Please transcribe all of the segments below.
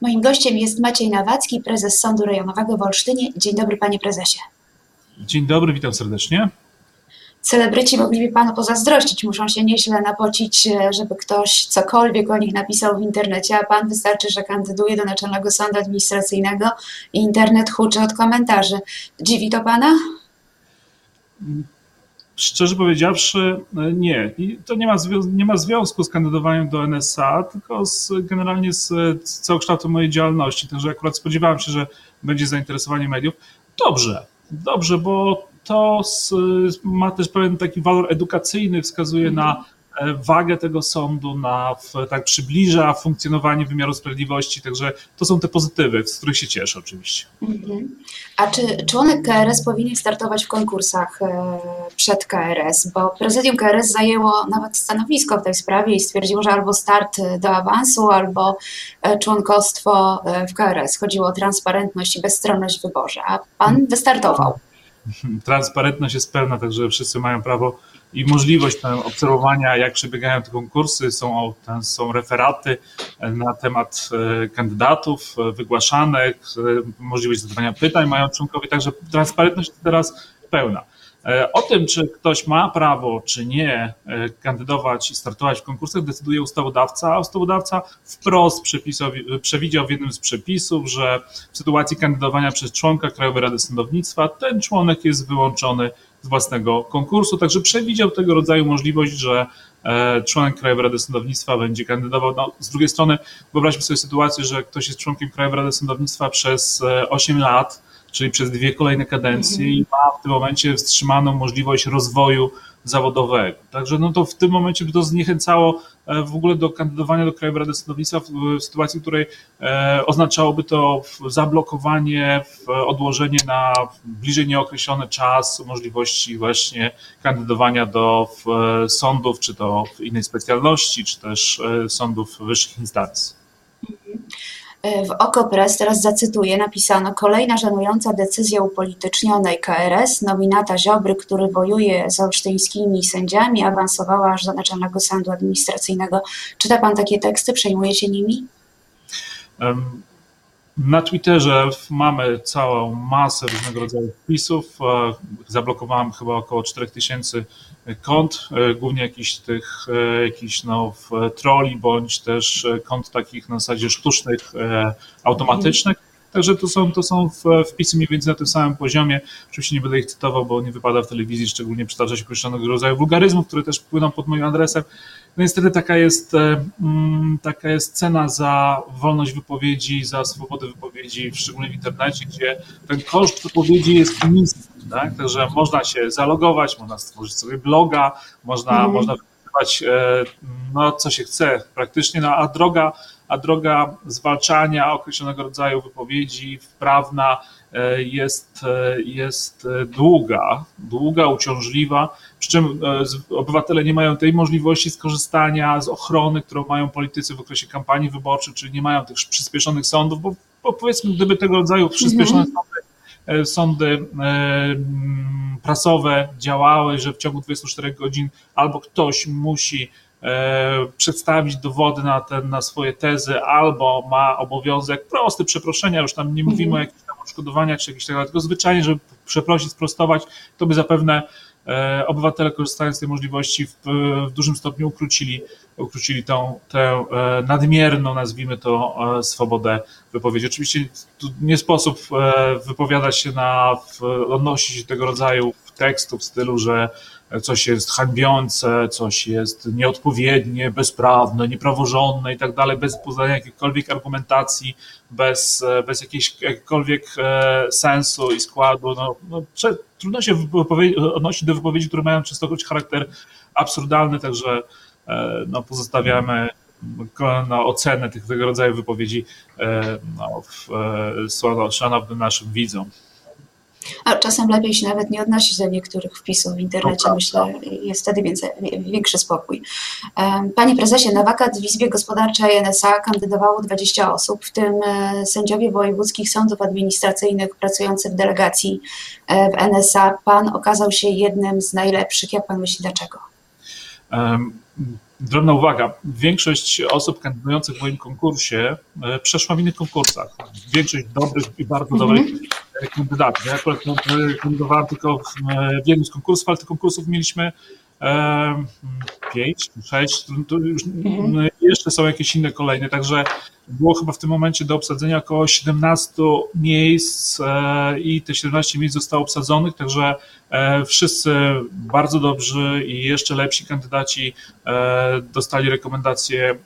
Moim gościem jest Maciej Nawacki, prezes Sądu Rejonowego w Olsztynie. Dzień dobry, panie prezesie. Dzień dobry, witam serdecznie. Celebryci mogliby panu pozazdrościć, muszą się nieźle napocić, żeby ktoś cokolwiek o nich napisał w internecie, a pan wystarczy, że kandyduje do Naczelnego Sądu Administracyjnego i internet huczy od komentarzy. Dziwi to pana? Szczerze powiedziawszy, nie. I to nie ma, nie ma związku z kandydowaniem do NSA, tylko z, generalnie z, z całokształtem mojej działalności. Także akurat spodziewałem się, że będzie zainteresowanie mediów. Dobrze, dobrze, bo to z, ma też pewien taki walor edukacyjny, wskazuje na e, wagę tego sądu, na, tak przybliża funkcjonowanie wymiaru sprawiedliwości, także to są te pozytywy, z których się cieszę oczywiście. Mhm. A czy członek KRS powinien startować w konkursach e, przed KRS? Bo prezydium KRS zajęło nawet stanowisko w tej sprawie i stwierdziło, że albo start do awansu, albo e, członkostwo w KRS. Chodziło o transparentność i bezstronność w wyborze, a pan wystartował transparentność jest pełna, także wszyscy mają prawo i możliwość obserwowania, jak przebiegają te konkursy. Są, są referaty na temat e, kandydatów e, wygłaszanych, e, możliwość zadawania pytań mają członkowie, także transparentność jest teraz pełna. E, o tym, czy ktoś ma prawo, czy nie e, kandydować i startować w konkursach, decyduje ustawodawca, a ustawodawca wprost przewidział w jednym z przepisów, że w sytuacji kandydowania przez członka Krajowej Rady Sądownictwa ten członek jest wyłączony własnego konkursu, także przewidział tego rodzaju możliwość, że e, członek Krajowej Rady Sądownictwa będzie kandydował. No, z drugiej strony wyobraźmy sobie sytuację, że ktoś jest członkiem Krajowej Rady Sądownictwa przez 8 lat, czyli przez dwie kolejne kadencje mhm. i ma w tym momencie wstrzymaną możliwość rozwoju zawodowego. Także no to w tym momencie by to zniechęcało e, w ogóle do kandydowania do Krajowej Rady Sądownictwa w, sytuacji, w której e, oznaczałoby to zablokowanie, odłożenie na bliżej nieokreślony czas możliwości właśnie kandydowania do sądów, czy to w innej specjalności, czy też e, sądów wyższych instancji. E, w OKO.press, teraz zacytuję, napisano kolejna żenująca decyzja upolitycznionej KRS, nominata Ziobry, który wojuje z olsztyńskimi sędziami, awansowała aż do Naczelnego Sądu Administracyjnego. Czyta pan takie teksty? Przejmuje się nimi? Na Twitterze mamy całą masę różnego rodzaju wpisów. E, zablokowałem chyba około 4000 kont, e, głównie jakichś tych e, jakichś no, troli, bądź też kont takich na zasadzie sztucznych, automatycznych. Także to są, to są wpisy mniej więcej na tym samym poziomie. Oczywiście nie będę ich cytował, bo nie wypada w telewizji szczególnie przytaczać określonego rodzaju wulgaryzmów, które też płyną pod moim adresem. No niestety taka jest, e, mm, taka jest cena za wolność wypowiedzi, za swobodę wypowiedzi, szczególnie w internecie, gdzie ten koszt wypowiedzi jest niski. Tak? Także można się zalogować, można stworzyć sobie bloga, można, mm. można wypowiedzieć, e, no, co się chce praktycznie, no, a droga a droga zwalczania określonego rodzaju wypowiedzi wprawna e, jest, e, jest e, długa, długa, uciążliwa, przy czym obywatele nie mają tej możliwości skorzystania z ochrony, którą mają politycy w okresie kampanii wyborczej, czyli nie mają tych przyspieszonych sądów, bo, bo powiedzmy, gdyby tego rodzaju przyspieszone mhm. sądy, sądy prasowe działały, że w ciągu 24 godzin albo ktoś musi E, przedstawić dowody na, ten, na swoje tezy, albo ma obowiązek prosty przeproszenia, już tam nie mówimy mhm. o jakichś tam odszkodowaniach czy jakichś tak, tylko zwyczajnie, żeby przeprosić, sprostować, to by zapewne e, obywatele korzystając z tej możliwości w, w dużym stopniu ukrócili, ukrócili tą, tę e, nadmierną, nazwijmy to, swobodę wypowiedzi. Oczywiście tu nie sposób wypowiadać się na, odnosić się tego rodzaju tekstów w stylu, że coś jest hańbiące, coś jest nieodpowiednie, bezprawne, niepraworządne i tak dalej, bez poznania jakiejkolwiek argumentacji, bez, bez jakiegokolwiek e, sensu i składu. No, no, trudno się odnosić do wypowiedzi, które mają częstokroć charakter absurdalny, także e, no, pozostawiamy na ocenę tych, tego rodzaju wypowiedzi e, no, w, szanownym naszym widzom. A czasem lepiej się nawet nie odnosić do niektórych wpisów w internecie, myślę, jest wtedy więcej, większy spokój. Panie prezesie, na wakat w Izbie Gospodarczej NSA kandydowało 20 osób, w tym e, sędziowie wojewódzkich sądów administracyjnych pracujący w delegacji e, w NSA. Pan okazał się jednym z najlepszych. Jak pan myśli, dlaczego? drobna uwaga. Większość osób kandydujących w moim konkursie przeszła w innych konkursach. Większość dobrych i bardzo mm -hmm. Kandydatów. Ja akurat kandydowałem tylko w jednym z konkursów, ale tych konkursów mieliśmy pięć, sześć, już mhm. jeszcze są jakieś inne kolejne, także było chyba w tym momencie do obsadzenia około 17 miejsc e, i te 17 miejsc zostało obsadzonych, także e, wszyscy bardzo dobrzy i jeszcze lepsi kandydaci e, dostali rekomendacje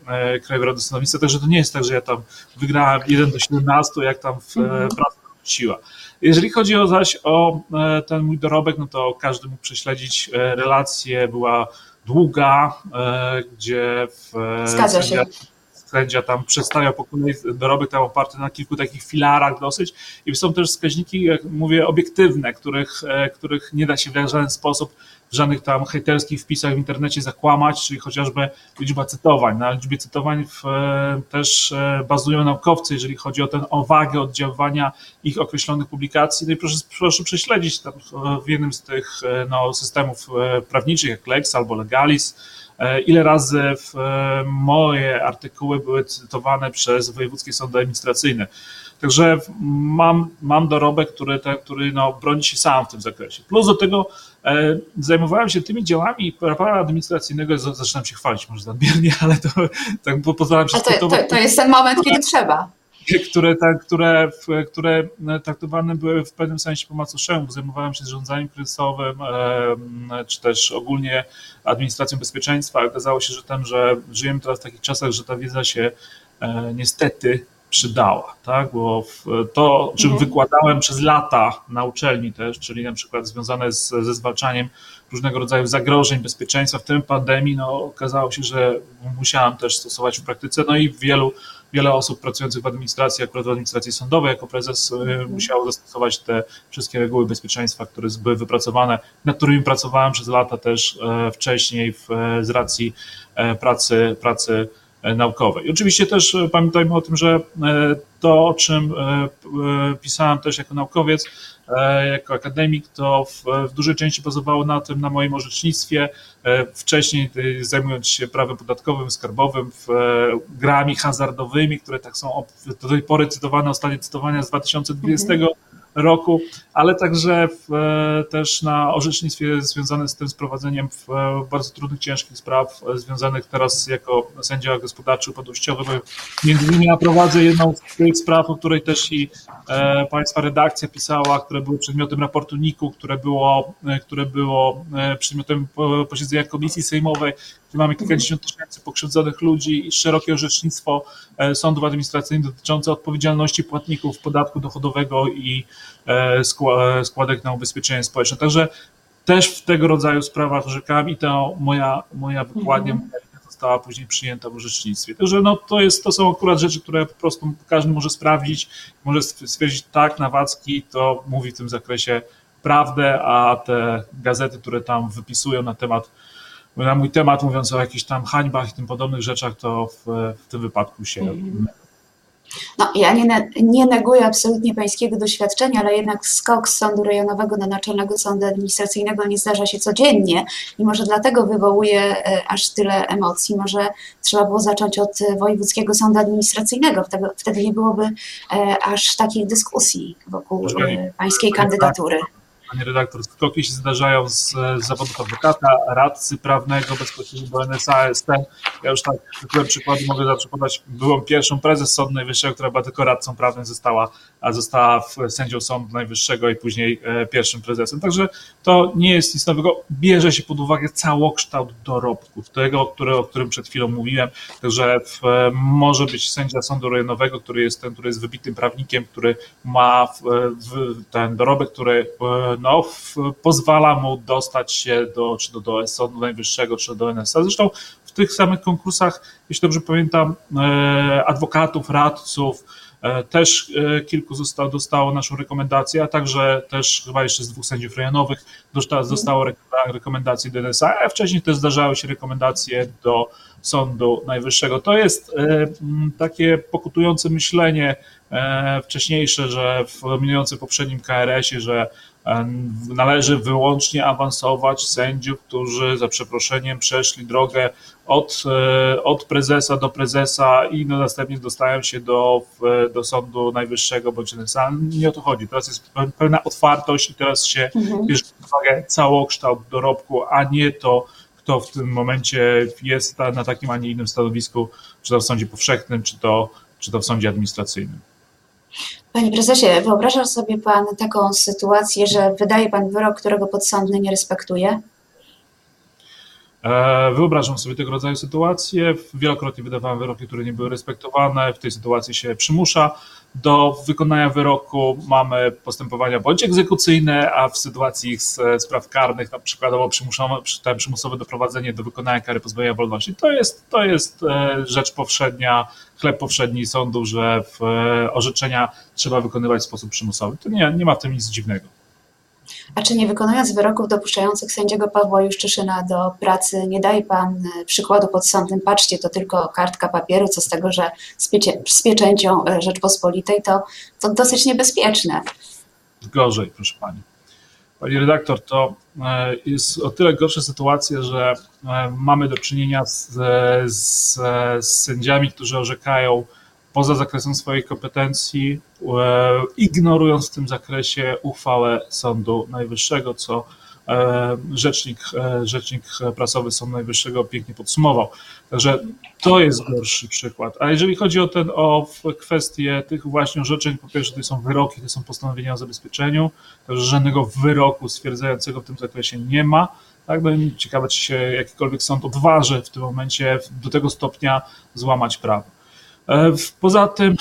Krajowej Rady Sądownictwa, także to nie jest tak, że ja tam wygrałem 1 do 17, jak tam w mhm. pracy siła. Jeżeli chodzi o zaś o e, ten mój dorobek, no to każdy mógł prześledzić e, relację, była długa, e, gdzie w Zgadza się sędzia tam przedstawia po kolei dorobek tam oparty na kilku takich filarach dosyć i są też wskaźniki, jak mówię, obiektywne, których, których nie da się w żaden sposób w żadnych tam hejterskich wpisach w internecie zakłamać, czyli chociażby liczba cytowań. Na liczbie cytowań w, e, też e, bazują naukowcy, jeżeli chodzi o tę o oddziaływania ich określonych publikacji. No i proszę, proszę prześledzić tam w jednym z tych e, no, systemów prawniczych, jak Lex albo Legalis, ile razy moje artykuły były cytowane przez wojewódzkie sądy administracyjne. Także mam, mam dorobek, który, ten, który no, broni się sam w tym zakresie. Plus do tego e, zajmowałem się tymi działami prawa administracyjnego, zaczynam się chwalić może nadmiernie, ale to tak pozwalam się to, to, to jest ten moment, kiedy trzeba które, tak, które, które traktowane były w pewnym sensie po macoszemu. Zajmowałem się zarządzaniem kryzysowym, czy też ogólnie administracją bezpieczeństwa. Okazało się, że, ten, że żyjemy teraz w takich czasach, że ta wiedza się e, niestety przydała, tak? bo to, czym mhm. wykładałem przez lata na uczelni też, czyli na przykład związane z, ze zwalczaniem różnego rodzaju zagrożeń bezpieczeństwa, w tym pandemii, no okazało się, że musiałem też stosować w praktyce, no i wielu, wiele osób pracujących w administracji, akurat w administracji sądowej, jako prezes y, mhm. musiało zastosować te wszystkie reguły bezpieczeństwa, które były wypracowane, nad którymi pracowałem przez lata też e, wcześniej w, z racji e, pracy, pracy E, naukowej. I oczywiście też e, pamiętajmy o tym, że e, to, o czym pisałem też jako naukowiec, jako akademik, to w, w dużej części bazowało na tym, na moim orzecznictwie. Wcześniej zajmując się prawem podatkowym, skarbowym, w, grami hazardowymi, które tak są do tej pory cytowane, ostatnie cytowania z 2020 mhm roku, ale także w, e, też na orzecznictwie związane z tym sprowadzeniem w e, bardzo trudnych, ciężkich spraw e, związanych teraz jako sędzia gospodarczy upadłościowy. Między innymi ja prowadzę jedną z tych spraw, o której też i e, Państwa redakcja pisała, które były przedmiotem raportu NIK-u, które było, które było przedmiotem posiedzenia Komisji Sejmowej, gdzie mamy kilkadziesiąt tysięcy pokrzywdzonych ludzi i szerokie orzecznictwo sądów administracyjnych dotyczące odpowiedzialności płatników podatku dochodowego i E, składek na ubezpieczenie społeczne. Także też w tego rodzaju sprawach orzekałem i to moja, moja wykładnia mhm. została później przyjęta w orzecznictwie. Także no, to, jest, to są akurat rzeczy, które po prostu każdy może sprawdzić, może stwierdzić tak, Nawacki to mówi w tym zakresie prawdę, a te gazety, które tam wypisują na temat na mój temat, mówiąc o jakichś tam hańbach i tym podobnych rzeczach, to w, w tym wypadku się mm. No, ja nie, nie neguję absolutnie pańskiego doświadczenia, ale jednak skok z sądu rejonowego do Naczelnego Sądu Administracyjnego nie zdarza się codziennie. I może dlatego wywołuje e, aż tyle emocji. Może trzeba było zacząć od wojewódzkiego sądu administracyjnego, wtedy, wtedy nie byłoby e, aż takich dyskusji wokół e, pańskiej kandydatury pani redaktor, skoki się zdarzają z, z zawodów adwokata, radcy prawnego, bezpośrednio do NSA, ST. Ja już tak tytułem mogę zawsze byłam pierwszą prezes Sądu Najwyższego, która była tylko radcą prawnym, została, a została sędzią Sądu Najwyższego i później e, pierwszym prezesem. Także to nie jest nic nowego. Bierze się pod uwagę całokształt dorobków, tego, który, o którym przed chwilą mówiłem. Także w, e, może być sędzia Sądu Rejonowego, który jest ten, który jest wybitym prawnikiem, który ma w, w, ten dorobek, który e, no, pozwala mu dostać się do, czy do, do Sądu Najwyższego, czy do NSA. Zresztą w tych samych konkursach, jeśli dobrze pamiętam, e, adwokatów, radców, e, też e, kilku zostało, dostało naszą rekomendację, a także też chyba jeszcze z dwóch sędziów rejonowych dostało rekomendacje do NSA, a wcześniej też zdarzały się rekomendacje do Sądu Najwyższego. To jest takie pokutujące myślenie wcześniejsze, że w minującym poprzednim KRS-ie, że Należy wyłącznie awansować sędziów, którzy za przeproszeniem przeszli drogę od, e, od prezesa do prezesa i no następnie dostają się do, do Sądu Najwyższego bądź NSA. Nie o to chodzi. Teraz jest pełna otwartość i teraz się mhm. bierze pod uwagę całokształt dorobku, a nie to, kto w tym momencie jest na takim, a nie innym stanowisku, czy to w sądzie powszechnym, czy to, czy to w sądzie administracyjnym. Panie prezesie, wyobraża sobie pan taką sytuację, że wydaje pan wyrok, którego podsądny nie respektuje? E, wyobrażam sobie tego rodzaju sytuacje. Wielokrotnie wydawałem wyroki, które nie były respektowane. W tej sytuacji się przymusza do wykonania wyroku. Mamy postępowania bądź egzekucyjne, a w sytuacji spraw karnych, na przykładowo przymusowe, doprowadzenie do wykonania kary pozbawienia wolności. To jest, to jest e, rzecz powszednia, chleb powszedni sądu, że e, orzeczenia trzeba wykonywać w sposób przymusowy. To nie, nie ma w tym nic dziwnego. A czy nie wykonując wyroków dopuszczających sędziego Pawła Juszczyszyna do pracy, nie daje pan e, przykładu pod sądem, patrzcie, to tylko kartka papieru, co z tego, że z, piecie, z pieczęcią e, Rzeczpospolitej, to, to dosyć niebezpieczne. Gorzej, proszę pani. Pani redaktor, to e, jest o tyle gorsza sytuacja, że mamy do czynienia z, z, z sędziami, którzy orzekają poza zakresem swojej kompetencji, e, ignorując w tym zakresie uchwałę Sądu Najwyższego, co e, rzecznik, e, rzecznik prasowy Sądu Najwyższego pięknie podsumował. Także to jest gorszy przykład. A jeżeli chodzi o, ten, o kwestię tych właśnie orzeczeń, po pierwsze to są wyroki, to są postanowienia o zabezpieczeniu, także żadnego wyroku stwierdzającego w tym zakresie nie ma. Tak, no ciekawe, czy się jakikolwiek sąd odważy w tym momencie do tego stopnia złamać prawo. E, poza tym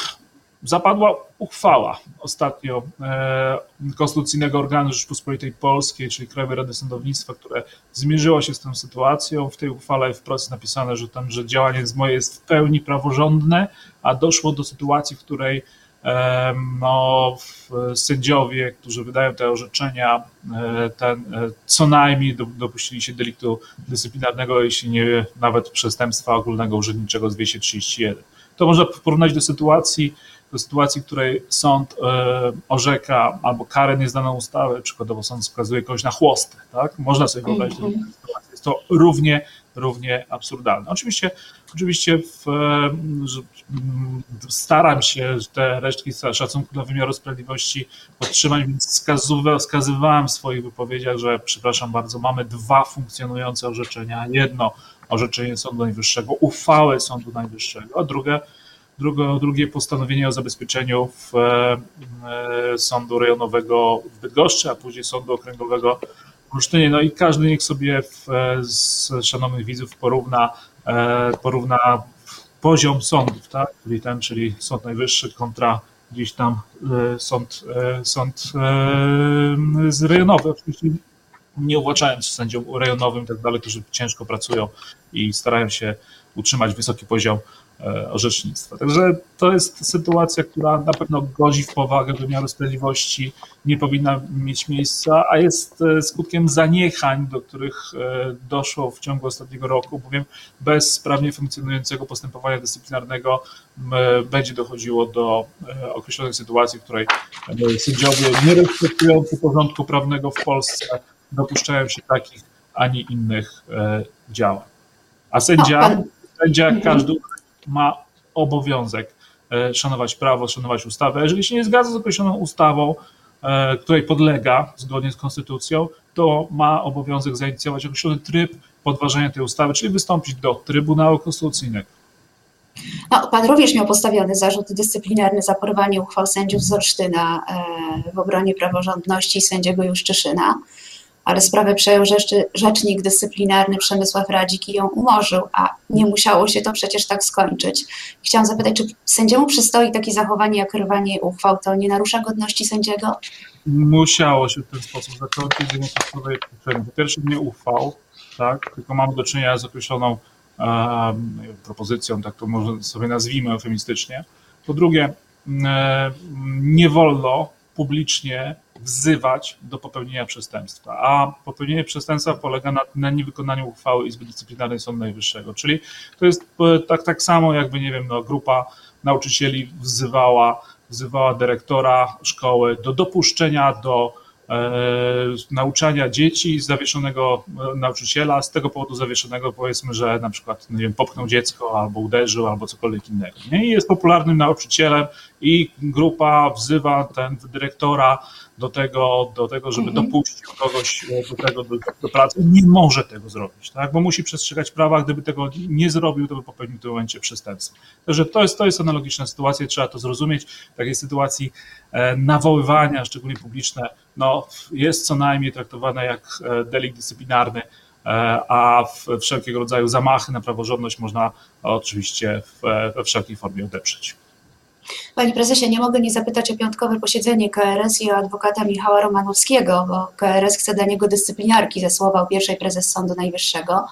zapadła uchwała ostatnio e, Konstytucyjnego Organu Rzeczpospolitej Polskiej, czyli Krajowej Rady Sądownictwa, które zmierzyło się z tą sytuacją. W tej uchwale wprost jest napisane, że tam, że działanie z moje jest w pełni praworządne, a doszło do sytuacji, w której e, no, sędziowie, którzy wydają te orzeczenia, ten, co najmniej dopuścili się deliktu dyscyplinarnego, jeśli nie nawet przestępstwa ogólnego urzędniczego z 231 to można porównać do sytuacji, do sytuacji, w której sąd e, orzeka albo karę nieznaną ustawę, przykładowo sąd skazuje kogoś na chłostę, tak? Można sobie wyobrazić mm -hmm. sytuację. Jest to równie, równie absurdalne. Oczywiście, oczywiście w, staram się te resztki szacunku dla wymiaru sprawiedliwości podtrzymać, więc wskazywałem w swoich wypowiedziach, że przepraszam bardzo, mamy dwa funkcjonujące orzeczenia. Jedno orzeczenie Sądu Najwyższego, uchwałę Sądu Najwyższego, a drugie, drugie, drugie postanowienie o zabezpieczeniu w, e, Sądu Rejonowego w Bydgoszczy, a później Sądu Okręgowego w Olsztynie. No i każdy niech sobie w, z szanownych widzów porówna, e, porówna poziom sądów, tak? czyli ten, czyli Sąd Najwyższy kontra gdzieś tam e, sąd, sąd rejonowy. Oczywiście nie uwłaczając sędziom rejonowym i tak dalej, którzy ciężko pracują i starają się utrzymać wysoki poziom e, orzecznictwa. Także to jest sytuacja, która na pewno godzi w powagę wymiaru sprawiedliwości, nie powinna mieć miejsca, a jest e, skutkiem zaniechań, do których e, doszło w ciągu ostatniego roku, bowiem bez sprawnie funkcjonującego postępowania dyscyplinarnego będzie dochodziło do określonej sytuacji, w której sędziowie nie respektujący porządku prawnego w Polsce dopuszczają się takich, ani innych e, działań. A sędzia, sędzia jak mhm. każdy ma obowiązek e, szanować prawo, szanować ustawę. Jeżeli się nie zgadza z określoną ustawą, e, której podlega zgodnie z konstytucją, to ma obowiązek zainicjować określony tryb podważenia tej ustawy, czyli wystąpić do Trybunału Konstytucyjnego. No, pan również miał postawiony zarzut dyscyplinarny za porwanie uchwał sędziów z Olsztyna w obronie praworządności sędziego Juszczyszyna ale sprawę przejął rzecznik dyscyplinarny Przemysław Radzik i ją umorzył, a nie musiało się to przecież tak skończyć. Chciałam zapytać, czy sędziemu przystoi takie zachowanie jak rwanie uchwał, to nie narusza godności sędziego? Musiało się w ten sposób zakończyć z jednej Po pierwsze nie uchwał, tak, tylko mamy do czynienia z określoną um, propozycją, tak to może sobie nazwijmy eufemistycznie. Po drugie, e, nie wolno publicznie wzywać do popełnienia przestępstwa, a popełnienie przestępstwa polega na, na niewykonaniu uchwały Izby Dyscyplinarnej Sądu Najwyższego, czyli to jest e, tak, tak samo jakby, nie wiem, no, grupa nauczycieli wzywała, wzywała dyrektora szkoły do dopuszczenia do nauczania dzieci zawieszonego nauczyciela, z tego powodu zawieszonego powiedzmy, że na przykład nie wiem, popchnął dziecko albo uderzył, albo cokolwiek innego. Nie? I jest popularnym nauczycielem i grupa wzywa ten dyrektora do tego, do tego żeby mhm. dopuścić kogoś do tego, do, do, pracy. Nie może tego zrobić, tak? bo musi przestrzegać prawa. Gdyby tego nie zrobił, to by popełnił w tym momencie przestępstwo. Także to jest, to jest analogiczna sytuacja, trzeba to zrozumieć. W takiej sytuacji e, nawoływania, szczególnie publiczne, no, jest co najmniej traktowane jak e, delikt dyscyplinarny, e, a wszelkiego rodzaju zamachy na praworządność można oczywiście we wszelkiej formie odeprzeć. Panie prezesie, nie mogę nie zapytać o piątkowe posiedzenie KRS i o adwokata Michała Romanowskiego, bo KRS chce dla niego dyscyplinarki ze słowa pierwszej prezes Sądu Najwyższego.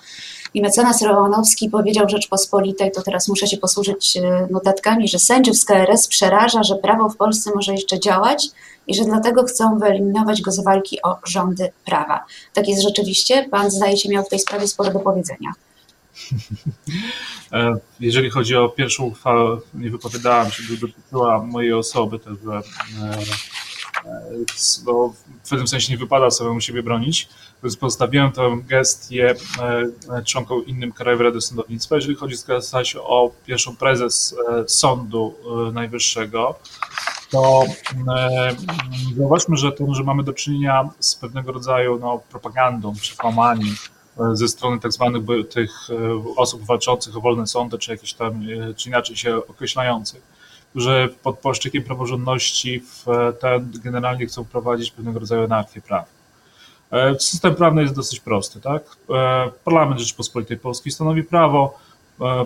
I mecenas Romanowski powiedział Rzeczpospolitej, to teraz muszę się posłużyć e, notatkami, że sędziów z KRS przeraża, że prawo w Polsce może jeszcze działać i że dlatego chcą wyeliminować go z walki o rządy prawa. Tak jest rzeczywiście? Pan zdaje się miał w tej sprawie sporo do powiedzenia. E, jeżeli chodzi o pierwszą uchwałę, nie wypowiadałem się, dotyczyła mojej osoby, także e, w pewnym sensie nie wypada samemu siebie bronić, więc pozostawiłem ten gest je członkom innym Krajowej Rady Sądownictwa. Jeżeli chodzi zaś o pierwszą prezes Sądu Najwyższego, to zauważmy, że to, że mamy do czynienia z pewnego rodzaju no, propagandą, przekłamaniem, ze strony tak zwanych tych e, osób walczących o wolne sądy, czy jakieś tam, e, czy inaczej się określających, którzy pod płaszczykiem praworządności w ten generalnie chcą prowadzić pewnego rodzaju anarchię prawną. E, system prawny jest dosyć prosty, tak? Parlament Rzeczypospolitej Polskiej stanowi prawo, E,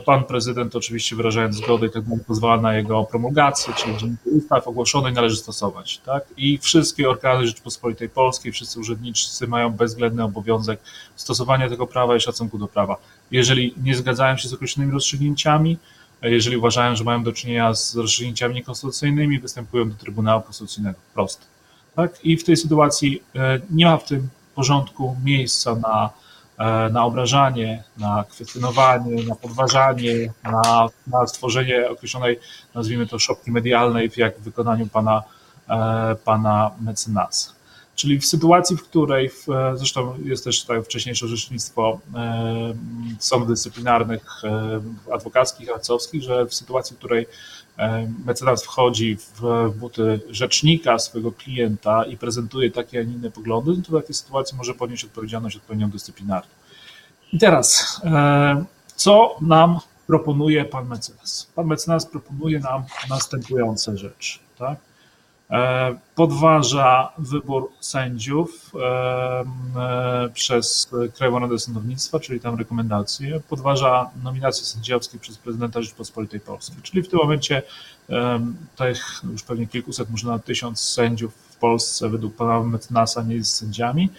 pan prezydent oczywiście wyrażając zgodę i tak dalej pozwala na jego promulgację, czyli ustaw ogłoszonej należy stosować. Tak? I wszystkie organy Rzeczypospolitej Polskiej, wszyscy urzędnicy mają bezwzględny obowiązek stosowania tego prawa i szacunku do prawa. Jeżeli nie zgadzają się z określonymi rozstrzygnięciami, jeżeli uważają, że mają do czynienia z rozstrzygnięciami niekonstytucyjnymi, występują do Trybunału Konstytucyjnego. Prosto. Tak? I w tej sytuacji e, nie ma w tym porządku miejsca na E, na obrażanie, na kwestionowanie, na podważanie, na, na stworzenie określonej, nazwijmy to, szopki medialnej, jak w wykonaniu pana, e, pana mecenasa. Czyli w sytuacji, w której, w, zresztą jest też tutaj wcześniejsze orzecznictwo e, sądów dyscyplinarnych, e, adwokackich, radcowskich, że w sytuacji, w której e, mecenas wchodzi w, buty rzecznika swojego klienta i prezentuje takie, a nie inne poglądy, to w takiej sytuacji może ponieść odpowiedzialność odpowiednią dyscyplinarną. I teraz, e, co nam proponuje pan mecenas? Pan mecenas proponuje nam następujące rzeczy. Tak? E, podważa wybór sędziów e, przez Krajową Radę Sądownictwa, czyli tam rekomendacje, podważa nominacje sędziowskie przez prezydenta Rzeczypospolitej Polskiej, czyli w tym momencie tych już pewnie kilkuset, może nawet tysiąc sędziów w Polsce według pana mecenasa nie jest sędziami,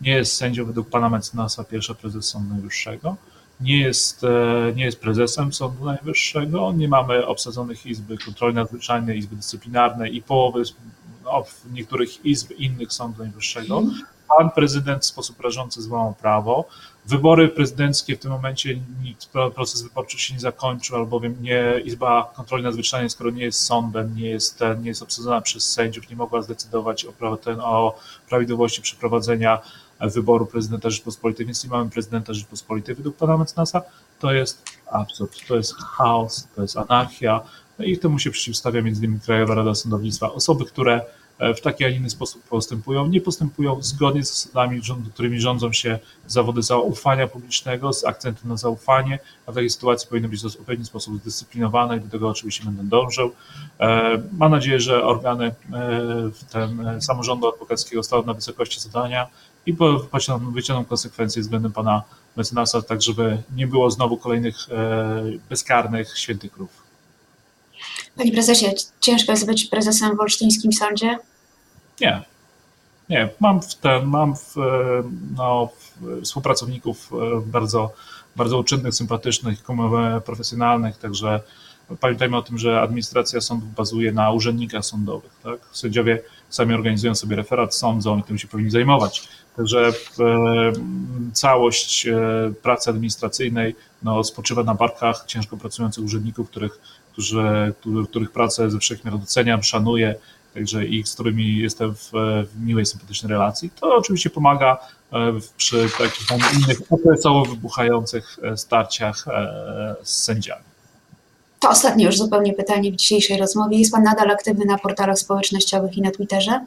nie jest sędzią według pana mecenasa pierwsza prezes Sądu Najwyższego, nie jest, e, nie jest prezesem Sądu Najwyższego, nie mamy obsadzonych Izby Kontroli Nadzwyczajnej, Izby Dyscyplinarnej i połowy no, niektórych izb innych Sądu Najwyższego. Pan prezydent w sposób rażący złamał prawo. Wybory prezydenckie w tym momencie proces wyborczy się nie zakończył, albowiem nie Izba Kontroli Nadzwyczajnej, skoro nie jest sądem, nie jest, nie jest obsadzona przez sędziów, nie mogła zdecydować o, o prawidłowości przeprowadzenia wyboru prezydenta Rzeczypospolitej, więc nie mamy prezydenta Rzeczypospolitej według pana mecenasa, to jest absurd, to jest chaos, to jest anarchia no i temu się przeciwstawia między innymi Krajowa Rada Sądownictwa. Osoby, które e, w taki, a inny sposób postępują, nie postępują zgodnie z zasadami, którymi rządzą się zawody zaufania publicznego, z akcentem na zaufanie, a w takiej sytuacji powinny być w odpowiedni sposób zdyscyplinowane i do tego oczywiście będę dążył. E, mam nadzieję, że organy e, ten, samorządu adwokackiego staną na wysokości zadania i wyciągną konsekwencje względem pana mecenasa, tak żeby nie było znowu kolejnych bezkarnych świętych krów. Panie prezesie, ciężko jest być prezesem w Olsztyńskim Sądzie? Nie. Nie, mam w ten, mam w, no, współpracowników e, bardzo, bardzo uczynnych, sympatycznych, profesjonalnych, także pamiętajmy o tym, że administracja sądów bazuje na urzędnikach sądowych. Tak? Sędziowie sami organizują sobie referat, sądzą i tym się powinni zajmować. Także całość e, pracy administracyjnej no, spoczywa na barkach ciężko pracujących urzędników, których, którzy, których pracę ze wszechmiar doceniam, szanuję także ich, z którymi jestem w, miłej, sympatycznej relacji. To oczywiście pomaga przy takich innych okresowo wybuchających starciach z sędziami. To ostatnie już zupełnie pytanie w dzisiejszej rozmowie. Jest Pan nadal aktywny na portalach społecznościowych i na Twitterze?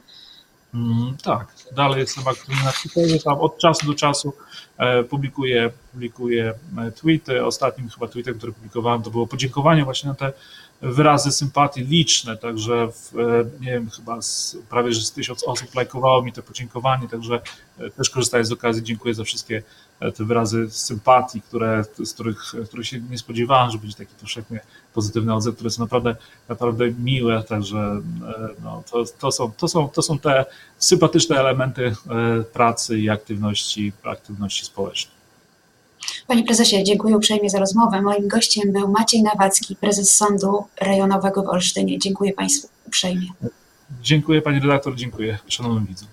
Mm, tak, dalej jestem aktywny na Twitterze, tam od czasu do czasu publikuję, publikuję e, tweety. Ostatnim chyba tweetem, który publikowałem, to było podziękowanie właśnie na te wyrazy sympatii liczne, także w, e, nie wiem, chyba z, prawie że z tysiąc osób lajkowało mi to podziękowanie, także też korzystając z okazji. Dziękuję za wszystkie te wyrazy sympatii, które, z których, których się nie spodziewałem, że będzie taki powszechnie pozytywny odzew, które są naprawdę, naprawdę miłe, także no, to, to, są, to, są, to są te sympatyczne elementy e, pracy i aktywności, aktywności społecznej. Panie prezesie, dziękuję uprzejmie za rozmowę. Moim gościem był Maciej Nawacki, prezes Sądu Rejonowego w Olsztynie. Dziękuję Państwu uprzejmie. Dziękuję Pani redaktor, dziękuję szanownym widzom.